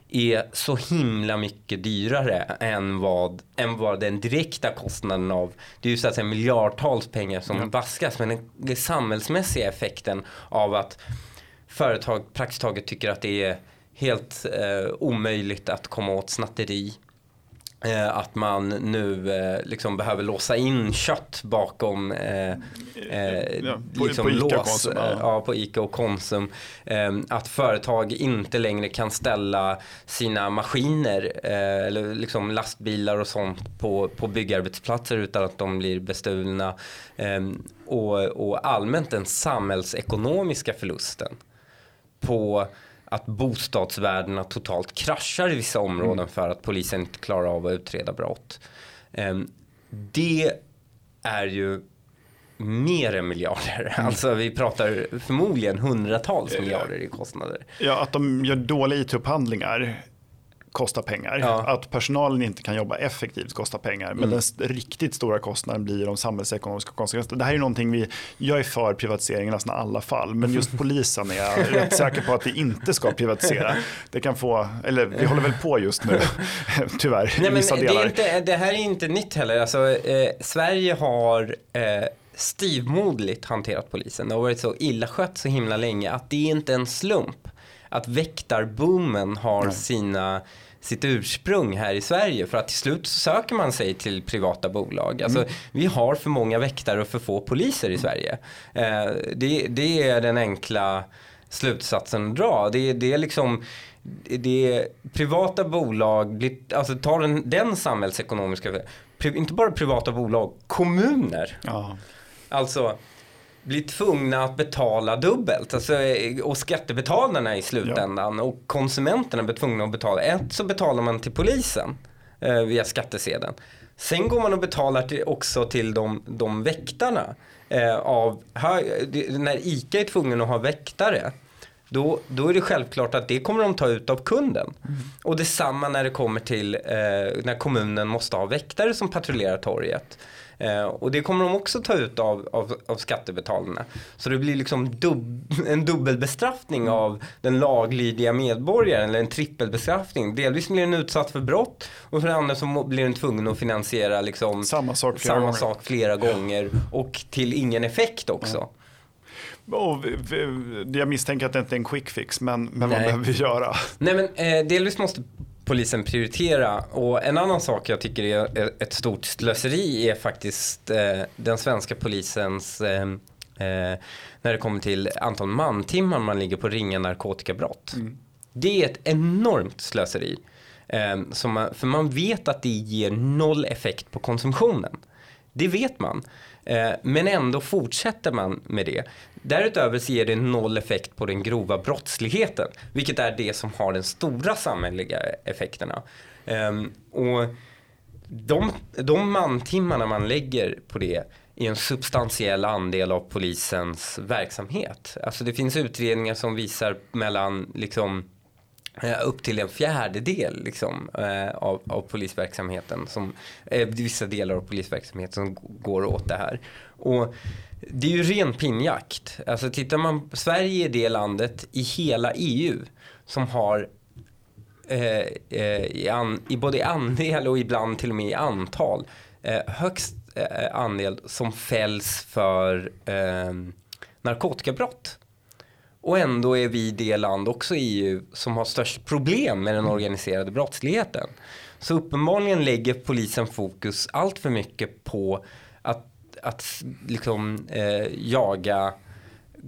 är så himla mycket dyrare än vad, än vad den direkta kostnaden av, det är ju så att säga miljardtals pengar som mm. vaskas, men den, den samhällsmässiga effekten av att företag praktiskt taget tycker att det är helt eh, omöjligt att komma åt snatteri att man nu eh, liksom behöver låsa in kött bakom eh, eh ja, på, liksom på lås, Konsum, ja. ja. på Ica och Konsum. Eh, att företag inte längre kan ställa sina maskiner eh, eller liksom lastbilar och sånt på, på byggarbetsplatser utan att de blir bestulna. Och, och allmänt den samhällsekonomiska förlusten på att bostadsvärdena totalt kraschar i vissa områden mm. för att polisen inte klarar av att utreda brott. Um, det är ju mer än miljarder. Mm. Alltså vi pratar förmodligen hundratals miljarder i kostnader.
Ja, att de gör dåliga it-upphandlingar kostar pengar. Ja. Att personalen inte kan jobba effektivt kostar pengar. Men mm. den riktigt stora kostnaden blir de samhällsekonomiska konsekvenserna. Det här är någonting vi, jag är för privatisering i nästan alla fall. Men just polisen är jag rätt säker på att vi inte ska privatisera. Det kan få, eller vi håller väl på just nu, tyvärr. Nej, men
det, är inte, det här är inte nytt heller. Alltså, eh, Sverige har eh, stivmodligt hanterat polisen. Det har varit så illa skött så himla länge att det är inte en slump att väktarboomen har Nej. sina sitt ursprung här i Sverige för att till slut så söker man sig till privata bolag. Alltså, mm. Vi har för många väktare och för få poliser i Sverige. Eh, det, det, är den enkla slutsatsen att dra. Det, det är liksom det privata bolag, alltså tar den, den samhällsekonomiska, inte bara privata bolag, kommuner. Ja. Alltså blir tvungna att betala dubbelt. Alltså, och skattebetalarna i slutändan ja. och konsumenterna blir tvungna att betala. Ett så betalar man till polisen eh, via skattesedeln. Sen går man och betalar till, också till de, de väktarna. Eh, av, när ICA är tvungen att ha väktare då, då är det självklart att det kommer de ta ut av kunden. Mm. Och detsamma när det kommer till eh, när kommunen måste ha väktare som patrullerar torget. Eh, och det kommer de också ta ut av, av, av skattebetalarna. Så det blir liksom dub, en dubbelbestraffning mm. av den laglydiga medborgaren, eller en trippelbestraffning. Delvis blir den utsatt för brott och för det andra så blir den tvungen att finansiera liksom
samma sak flera,
samma
gånger.
Sak flera gånger och till ingen effekt också. Ja.
Och jag misstänker att det inte är en quick fix, men, men vad behöver vi göra?
Nej, men, eh, delvis måste polisen prioritera. Och en annan sak jag tycker är ett stort slöseri är faktiskt eh, den svenska polisens eh, eh, när det kommer till antal mantimmar man ligger på ringa narkotikabrott. Mm. Det är ett enormt slöseri. Eh, man, för man vet att det ger noll effekt på konsumtionen. Det vet man. Eh, men ändå fortsätter man med det. Därutöver så ger det noll effekt på den grova brottsligheten, vilket är det som har de stora samhälleliga effekterna. Ehm, och de, de mantimmarna man lägger på det är en substantiell andel av polisens verksamhet. Alltså det finns utredningar som visar mellan liksom Eh, upp till en fjärdedel liksom, eh, av, av polisverksamheten, som, eh, vissa delar av polisverksamheten som går åt det här. Och det är ju ren pinjakt. Alltså tittar man, på Sverige är det landet i hela EU som har eh, eh, i, an, i både andel och ibland till och med i antal eh, högst eh, andel som fälls för narkotikabrott. Och ändå är vi det land också i EU som har störst problem med den organiserade brottsligheten. Så uppenbarligen lägger polisen fokus allt för mycket på att, att liksom, eh, jaga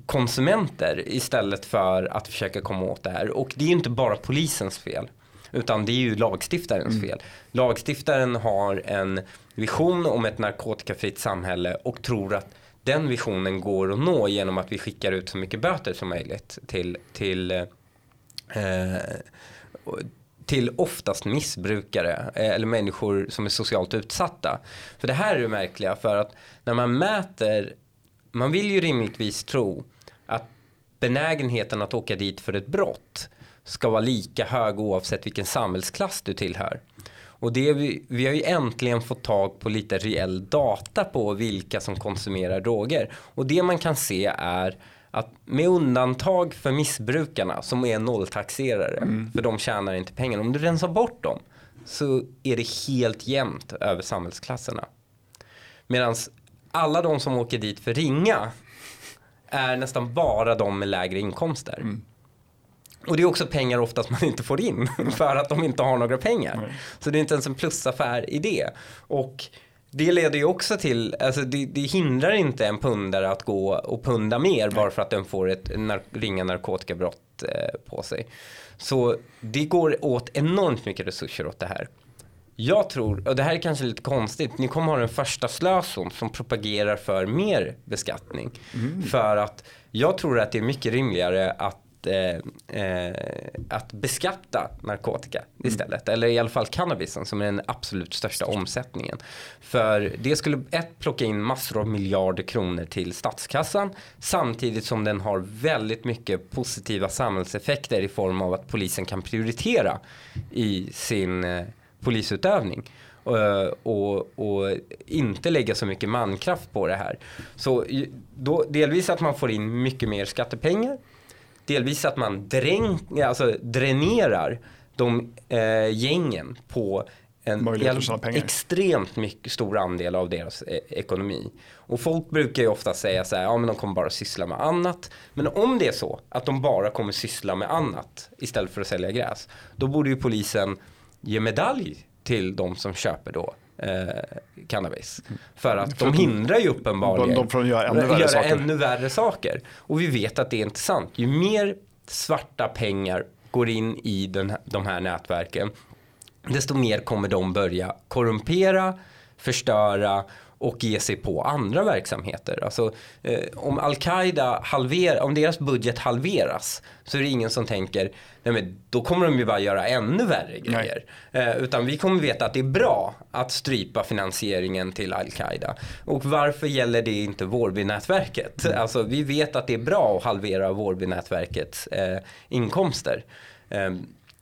konsumenter istället för att försöka komma åt det här. Och det är ju inte bara polisens fel. Utan det är ju lagstiftarens mm. fel. Lagstiftaren har en vision om ett narkotikafritt samhälle och tror att den visionen går att nå genom att vi skickar ut så mycket böter som möjligt till, till, eh, till oftast missbrukare eh, eller människor som är socialt utsatta. För det här är det märkliga för att när man mäter, man vill ju rimligtvis tro att benägenheten att åka dit för ett brott ska vara lika hög oavsett vilken samhällsklass du tillhör. Och det vi, vi har ju äntligen fått tag på lite reell data på vilka som konsumerar droger. Och det man kan se är att med undantag för missbrukarna som är nolltaxerare, mm. för de tjänar inte pengar. Om du rensar bort dem så är det helt jämnt över samhällsklasserna. Medan alla de som åker dit för ringa är nästan bara de med lägre inkomster. Mm. Och det är också pengar oftast man inte får in för att de inte har några pengar. Nej. Så det är inte ens en plusaffär i det. Och det leder ju också till, alltså det, det hindrar inte en pundare att gå och punda mer Nej. bara för att den får ett nar ringa narkotikabrott eh, på sig. Så det går åt enormt mycket resurser åt det här. Jag tror, och det här är kanske lite konstigt, ni kommer ha den första slöson som propagerar för mer beskattning. Mm. För att jag tror att det är mycket rimligare att eh, eh, att beskatta narkotika mm. istället. Eller i alla fall cannabisen som är den absolut största omsättningen. För det skulle ett plocka in massor av miljarder kronor till statskassan samtidigt som den har väldigt mycket positiva samhällseffekter i form av att polisen kan prioritera i sin eh, polisutövning. Och, och, inte lägga så mycket mankraft på det här. Så då, delvis att man får in mycket mer skattepengar delvis att man dräng, alltså dränerar de eh, gängen på en extremt mycket stor andel av deras eh, ekonomi. Och folk brukar ju ofta säga så här, ja men de kommer bara syssla med annat. Men om det är så att de bara kommer syssla med annat istället för att sälja gräs, då borde ju polisen ge medalj till de som köper då eh, cannabis. För att de hindrar ju uppenbarligen
de, de göra, ännu värre,
göra ännu värre saker. Och vi vet att det är inte sant. Ju mer svarta pengar går in i den, de här nätverken desto mer kommer de börja korrumpera, förstöra och ge sig på andra verksamheter. Alltså, eh, om Al-Qaida halverar, om deras budget halveras så är det ingen som tänker nej men då kommer de ju bara göra ännu värre grejer. Eh, utan vi kommer veta att det är bra att strypa finansieringen till Al-Qaida. Och varför gäller det inte Vårbynätverket? Mm. Alltså vi vet att det är bra att halvera Vårbynätverkets eh, inkomster.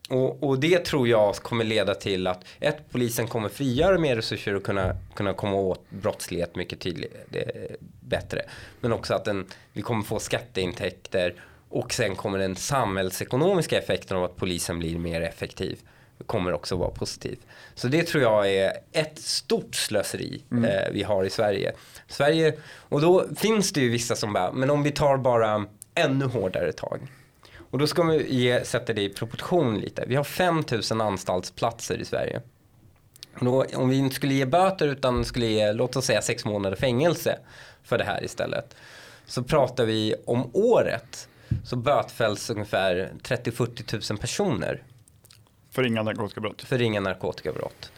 Och, och, det tror jag kommer leda till att ett, polisen kommer frigöra mer resurser och kunna, kunna komma åt brottslighet mycket tydligare, bättre. Men också att den, vi kommer få skatteintäkter och sen kommer den samhällsekonomiska effekten av att polisen blir mer effektiv kommer också vara positiv. Så det tror jag är ett stort slöseri mm. eh, vi har i Sverige. Sverige. Och då finns det ju vissa som bara, men om vi tar bara ännu hårdare tag. Och då ska vi ge, sätta det i proportion lite. Vi har 5000 anstaltsplatser i Sverige. Då, om vi inte skulle ge böter utan skulle ge, låt oss säga sex månader fängelse för det här istället. Så pratar vi om året så bötfälls ungefär 30-40 000 personer.
För inga narkotikabrott?
För inga narkotikabrott.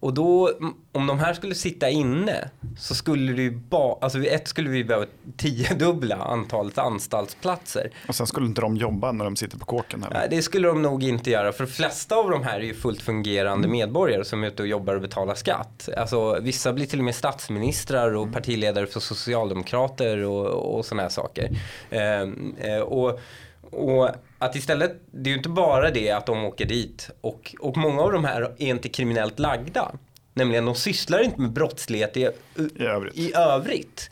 Och då, om de här skulle sitta inne så skulle det ju bara, alltså ett skulle vi behöva tiodubbla antalet anstaltsplatser.
Och sen skulle inte de jobba när de sitter på kåken heller?
Nej, det skulle de nog inte göra. För de flesta av de här är ju fullt fungerande mm. medborgare som är ute och jobbar och betalar skatt. Alltså vissa blir till och med statsministrar och mm. partiledare för socialdemokrater och, och sådana här saker. Ehm, eh, och och att istället, det är ju inte bara det att de åker dit och, och många av de här är inte kriminellt lagda. Nämligen de sysslar inte med brottslighet i,
I övrigt.
I övrigt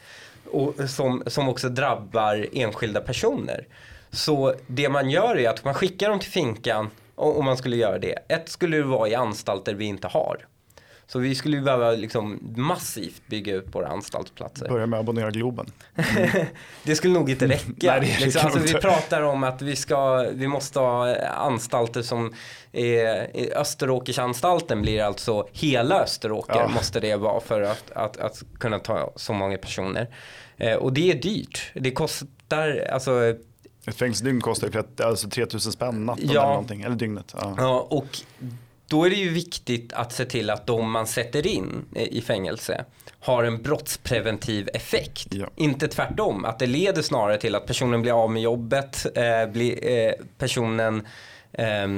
och som, som också drabbar enskilda personer. Så det man gör är att man skickar dem till finkan om man skulle göra det. Ett skulle det vara i anstalter vi inte har. Så vi skulle behöva liksom massivt bygga ut våra anstaltsplatser.
Börja med att abonnera Globen.
Mm. det skulle nog inte räcka. Nej, det liksom, alltså, vi pratar om att vi, ska, vi måste ha anstalter som är, Österåkersanstalten blir alltså hela Österåker ja. måste det vara för att, att, att kunna ta så många personer. Eh, och det är dyrt. Det kostar, alltså
ett fängelsedygn kostar ju alltså 3000 spänn natten ja. eller någonting, eller dygnet.
Ja. ja, och då är det ju viktigt att se till att de man sätter in i fängelse har en brottspreventiv effekt. Ja. Inte tvärtom, att det leder snarare till att personen blir av med jobbet, eh, blir, eh, personen eh,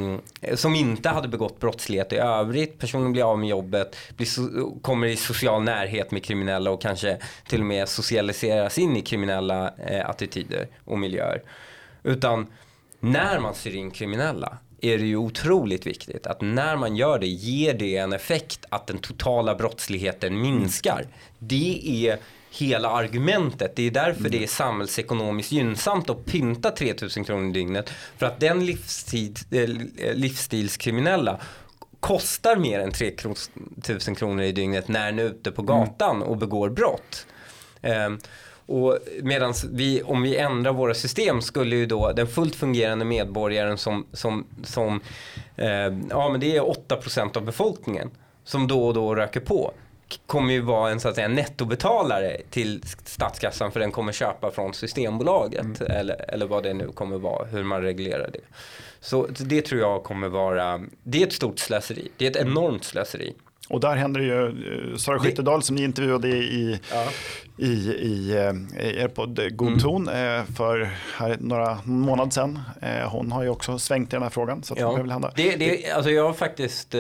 som inte hade begått brottslighet i övrigt, personen blir av med jobbet, blir kommer i social närhet med kriminella och kanske till och med socialiseras in i kriminella eh, attityder och miljöer. Utan när man syr in kriminella är det ju otroligt viktigt att när man gör det ger det en effekt att den totala brottsligheten minskar. Det är hela argumentet. Det är därför mm. det är samhällsekonomiskt gynnsamt att pynta 3000 kronor i dygnet. För att den livstid, eh, livsstilskriminella kostar mer än 3000 kronor i dygnet när den är ute på gatan och begår brott. Um, och medan vi, om vi ändrar våra system skulle ju då den fullt fungerande medborgaren som, som, som eh, ja men det är 8% av befolkningen som då och då röker på kommer ju vara en så att säga nettobetalare till statskassan för den kommer köpa från Systembolaget mm. eller, eller vad det nu kommer vara, hur man reglerar det. Så det tror jag kommer vara, det är ett stort slöseri, det är ett enormt slöseri.
Och där händer det ju, eh, Sara Skyttedal som ni intervjuade i, ja. i, i, eh, i er podd God mm. ton mm. för här, några månader sedan. Hon har ju också svängt i den här frågan. Så ja. det väl hända.
Det, det, alltså jag har faktiskt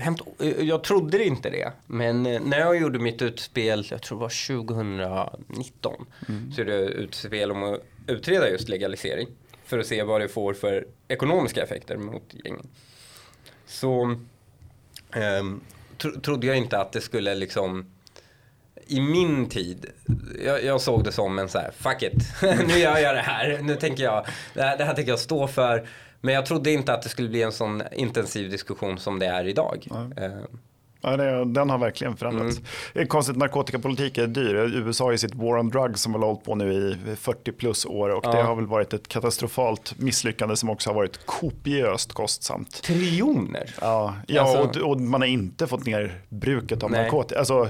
hämt, jag trodde inte det. Men när jag gjorde mitt utspel, jag tror det var 2019, mm. så är det utspel om att utreda just legalisering. För att se vad det får för ekonomiska effekter mot gängen. Så Um, tro, trodde jag inte att det skulle liksom i min tid, jag, jag, såg det som en så här, fuck it, nu gör jag det här, nu tänker jag, det här, det här tänker jag stå för. Men jag trodde inte att det skulle bli en sån intensiv diskussion som det är idag. Mm.
Ja, det, den har verkligen förändrats. Mm. Det är konstigt, narkotikapolitik är dyr. USA har sitt war on drugs som har hållit på nu i 40 plus år och ja. det har väl varit ett katastrofalt misslyckande som också har varit kopiöst kostsamt.
Triljoner?
Ja, ja alltså. och, och, man har inte fått ner bruket av narkotika. Alltså,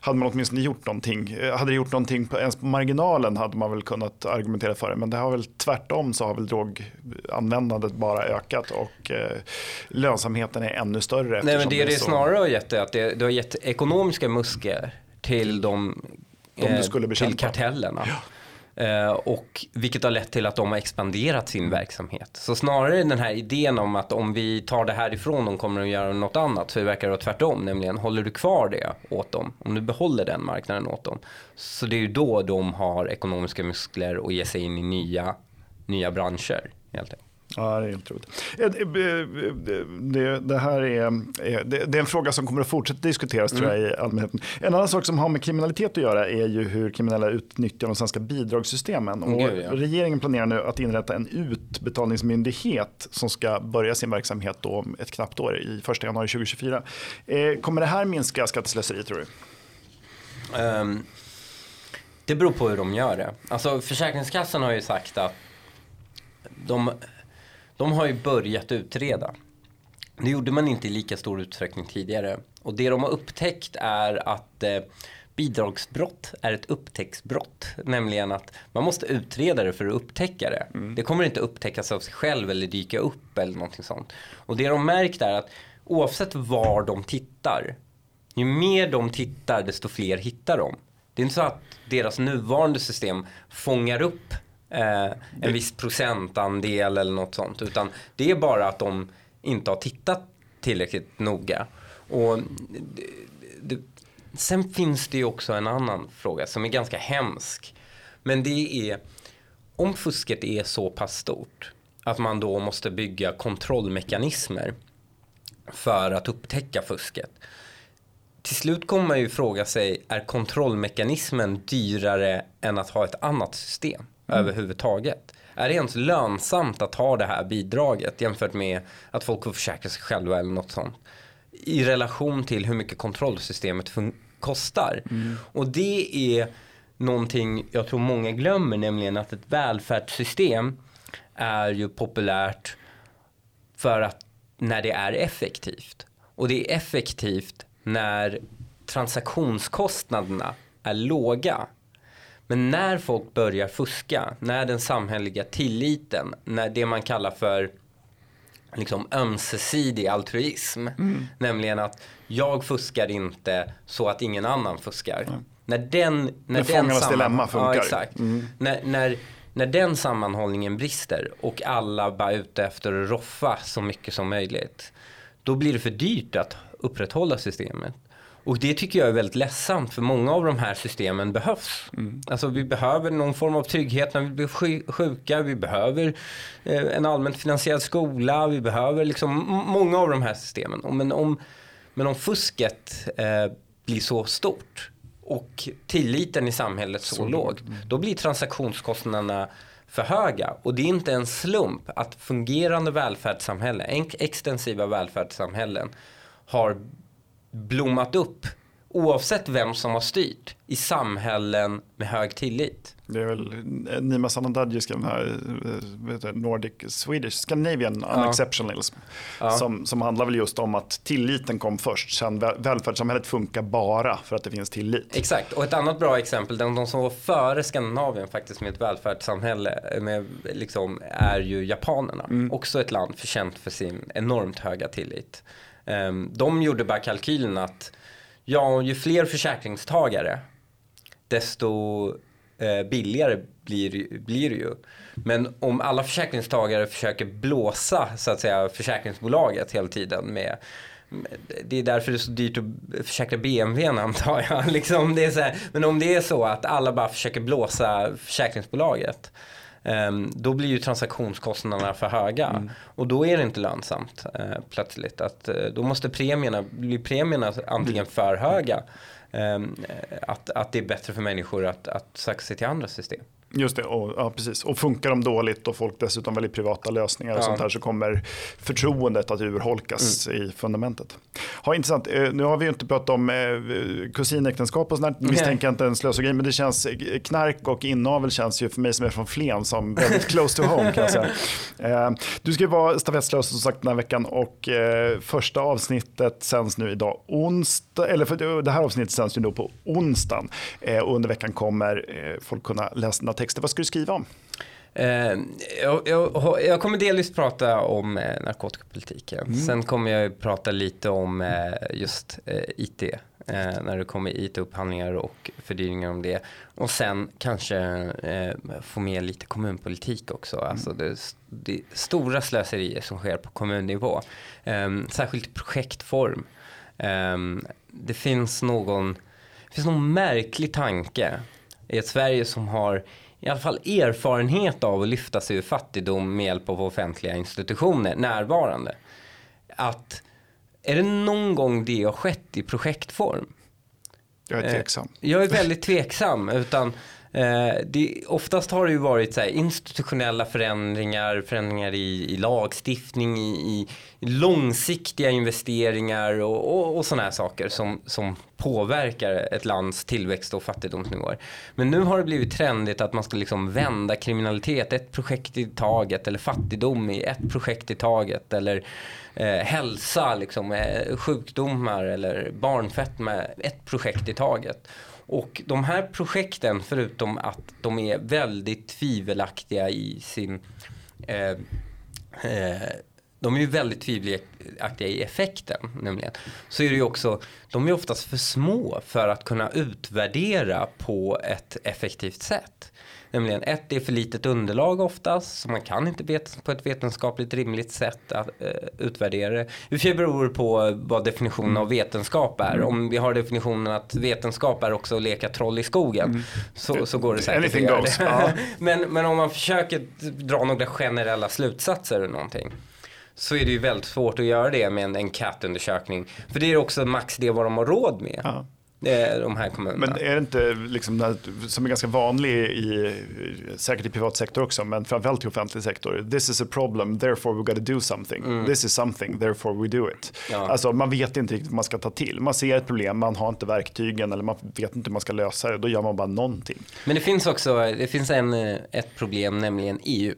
hade man åtminstone gjort någonting, hade det gjort någonting på, ens på marginalen hade man väl kunnat argumentera för det. Men det har väl tvärtom så har väl droganvändandet bara ökat och eh, lönsamheten är ännu större.
Nej men det är det snarare har gett är att det, det har gett ekonomiska muskler till de,
de
eh, till kartellerna. Ja. Eh, och vilket har lett till att de har expanderat sin verksamhet. Så snarare den här idén om att om vi tar det här ifrån dem kommer de göra något annat. Så det verkar vara tvärtom, nämligen håller du kvar det åt dem, om du behåller den marknaden åt dem. Så det är ju då de har ekonomiska muskler och ger sig in i nya, nya branscher. Helt enkelt.
Ja, det är helt otroligt. Eh, eh, det, det, här är, det, är en fråga som kommer att fortsätta diskuteras mm. tror jag, i mm. allmänheten. En annan sak som har med kriminalitet att göra är ju hur kriminella utnyttjar de svenska bidragssystemen. Och Gud, ja. Regeringen planerar nu att inrätta en utbetalningsmyndighet som ska börja sin verksamhet då om ett knappt år, i 1 januari 2024. Eh, kommer det här minska skatteslöseri tror du? Um,
det beror på hur de gör det. Alltså, Försäkringskassan har ju sagt att de de har ju börjat utreda. Det gjorde man inte i lika stor utsträckning tidigare. Och det de har upptäckt är att eh, bidragsbrott är ett upptäcktsbrott. Nämligen att man måste utreda det för att upptäcka det. Mm. Det kommer inte upptäckas av sig själv eller dyka upp eller någonting sånt. Och det de märkt är att oavsett var de tittar, ju mer de tittar desto fler hittar de. Det är inte så att deras nuvarande system fångar upp eh, en viss procentandel eller något sånt. Utan det är bara att de inte har tittat tillräckligt noga. Och det, det, sen finns det ju också en annan fråga som är ganska hemsk. Men det är om fusket är så pass stort att man då måste bygga kontrollmekanismer för att upptäcka fusket. Till slut kommer man ju fråga sig, är kontrollmekanismen dyrare än att ha ett annat system? Mm. överhuvudtaget. Är det ens lönsamt att ha det här bidraget jämfört med att folk får försäkra sig själva eller något sånt? I relation till hur mycket kontrollsystemet kostar. Mm. Och det är någonting jag tror många glömmer, nämligen att ett välfärdssystem är ju populärt för att när det är effektivt. Och det är effektivt när transaktionskostnaderna är låga. Men när folk börjar fuska, när den samhälleliga tilliten, när det man kallar för liksom ömsesidig altruism, mm. nämligen att jag fuskar inte så att ingen annan fuskar. Mm. När den, när,
när
den
samman... dilemma funkar.
Ja, exakt. Mm. När, när, när den sammanhållningen brister och alla bara är ute efter att roffa så mycket som möjligt. Då blir det för dyrt att upprätthålla systemet. Och det tycker jag är väldigt ledsamt för många av de här systemen behövs. Mm. Alltså vi behöver någon form av trygghet när vi blir sjuka. Vi behöver eh, en allmänt finansierad skola. Vi behöver liksom många av de här systemen. Men om, men om fusket eh, blir så stort och tilliten i samhället så, så låg. Mm. Då blir transaktionskostnaderna för höga. Och det är inte en slump att fungerande välfärdssamhällen, extensiva välfärdssamhällen har blommat upp oavsett vem som har styrt i samhällen med hög tillit.
Det är väl Nima Sanandaji den här eh, Nordic Swedish Scandinavian ja. Unexceptionalism. Ja. Som, som handlar väl just om att tilliten kom först. Sen välfärdssamhället funkar bara för att det finns tillit.
Exakt, och ett annat bra exempel, de som var före Skandinavien faktiskt med ett välfärdssamhälle med, liksom, är ju japanerna. Mm. Också ett land förkänt för sin enormt höga tillit. Ehm, de gjorde bara kalkylen att ja, ju fler försäkringstagare desto eh, billigare blir, blir det ju. Men om alla försäkringstagare försöker blåsa så att säga försäkringsbolaget hela tiden med det är därför det är så dyrt att försäkra BMW antar jag. Liksom det är så här, men om det är så att alla bara försöker blåsa försäkringsbolaget då blir ju transaktionskostnaderna för höga mm. och då är det inte lönsamt eh, plötsligt. Att, eh, då måste premierna, blir premierna antingen för höga ehm, att, att det är bättre för människor att, att söka sig till andra system.
Just det, och, ja, precis. och funkar de dåligt och folk dessutom väljer privata lösningar och ja. sånt här så kommer förtroendet att urholkas mm. i fundamentet. Ja, intressant. Eh, nu har vi ju inte pratat om eh, kusinäktenskap och sånt misstänker jag inte en slösogrej, men det känns, eh, knark och inavel känns ju för mig som är från Flen som väldigt close to home kan säga. Du ska ju vara stafettslös som sagt den här veckan och första avsnittet sänds nu idag onsdag, eller för det här avsnittet sänds ju då på onsdagen och under veckan kommer folk kunna läsa texter. Vad ska du skriva om?
Eh, jag, jag, jag, kommer delvis prata om eh, narkotikapolitiken. Mm. Sen kommer jag prata lite om eh, just IT när det kommer IT-upphandlingar och fördyringar om det. Och sen kanske få med lite kommunpolitik också. Mm. Alltså det, det stora slöserier som sker på kommunnivå. Eh, särskilt i projektform. Eh, det finns någon, det finns någon märklig tanke i ett Sverige som har i alla fall erfarenhet av att lyfta sig ur fattigdom med hjälp av offentliga institutioner närvarande. Att är det någon gång det har skett i projektform?
Jag är tveksam.
Eh, jag är väldigt tveksam. Utan Eh, det, oftast har det ju varit så här, institutionella förändringar, förändringar i, i lagstiftning, i, i, långsiktiga investeringar och, och, och sådana här saker som, som påverkar ett lands tillväxt och fattigdomsnivåer. Men nu har det blivit trendigt att man ska liksom vända kriminalitet ett projekt i taget eller fattigdom i ett projekt i taget eller eh, hälsa, liksom, eh, sjukdomar eller barnfetma ett projekt i taget. Och de här projekten, förutom att de är väldigt tvivelaktiga i sin eh, eh, de är ju väldigt tvivelaktiga i effekten nämligen. Så är det ju också, de är oftast för små för att kunna utvärdera på ett effektivt sätt. Nämligen ett, det är för litet underlag oftast, så man kan inte på ett vetenskapligt rimligt sätt att, uh, utvärdera det. I och för sig beror det på vad definitionen av vetenskap är. Mm. Om vi har definitionen att vetenskap är också att leka troll i skogen mm. så, så går det säkert
Anything att göra det.
men, men om man försöker dra några generella slutsatser eller någonting så är det ju väldigt svårt att göra det med en enkätundersökning. För det är också max det vad de har råd med. Ja. De här kommunerna.
Men är det inte, liksom, som är ganska vanlig i, säkert i privat sektor också, men framförallt i offentlig sektor. This is a problem, therefore we gotta do something. Mm. This is something, therefore we do it. Ja. Alltså, man vet inte riktigt vad man ska ta till. Man ser ett problem, man har inte verktygen eller man vet inte hur man ska lösa det. Då gör man bara någonting.
Men det finns också det finns en, ett problem, nämligen EU.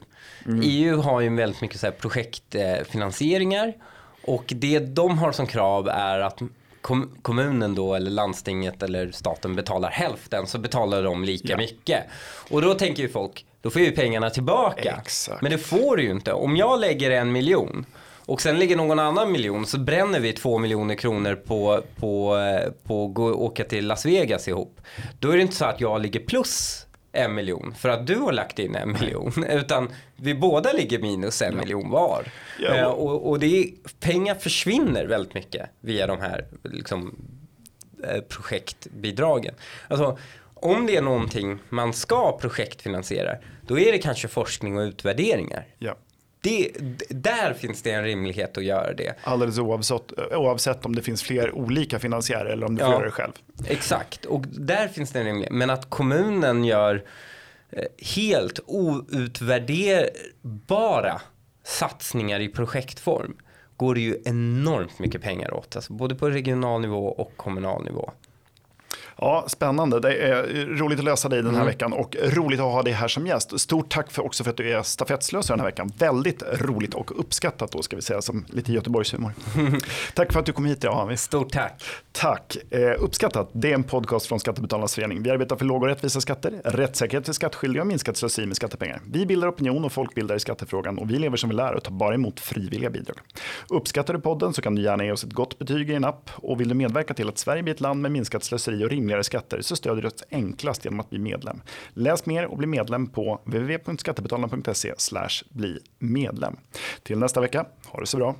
Mm. EU har ju väldigt mycket så projektfinansieringar. Och det de har som krav är att kom, kommunen då eller landstinget eller staten betalar hälften så betalar de lika ja. mycket. Och då tänker ju folk, då får ju pengarna tillbaka.
Exakt.
Men det får du ju inte. Om jag lägger en miljon och sen ligger någon annan miljon så bränner vi två miljoner kronor på, på, på att åka till Las Vegas ihop. Då är det inte så att jag ligger plus en miljon för att du har lagt in en miljon. Utan vi båda ligger minus en ja. miljon var. Ja. Eh, och, och det är, pengar försvinner väldigt mycket via de här liksom, eh, projektbidragen. Alltså, om det är någonting man ska projektfinansiera, då är det kanske forskning och utvärderingar.
Ja
det, där finns det en rimlighet att göra det.
Alldeles oavsett, oavsett om det finns fler olika finansiärer eller om du får göra det själv.
Exakt, och där finns det en rimlighet. Men att kommunen gör eh, helt outvärderbara satsningar i projektform går det ju enormt mycket pengar åt. Alltså både på regional nivå och kommunal nivå.
Ja, spännande. Det är roligt att läsa dig den här mm. veckan och roligt att ha dig här som gäst. Stort tack för också för att du är stafettslösare den här veckan. Väldigt roligt och uppskattat då ska vi säga som lite Göteborgshumor. tack för att du kom hit idag Hanvi.
Stort tack.
Tack. Eh, uppskattat. Det är en podcast från Skattebetalarnas förening. Vi arbetar för låga och rättvisa skatter, rättssäkerhet för skattskyldiga och minskat slöseri med skattepengar. Vi bildar opinion och folkbildar i skattefrågan och vi lever som vi lär och tar bara emot frivilliga bidrag. Uppskattar du podden så kan du gärna ge oss ett gott betyg i en app och vill du medverka till att Sverige blir ett land med minskat slöseri och rimligare skatter så stödjer du oss enklast genom att bli medlem. Läs mer och bli medlem på www.skattebetalarna.se bli medlem. Till nästa vecka, ha det så bra.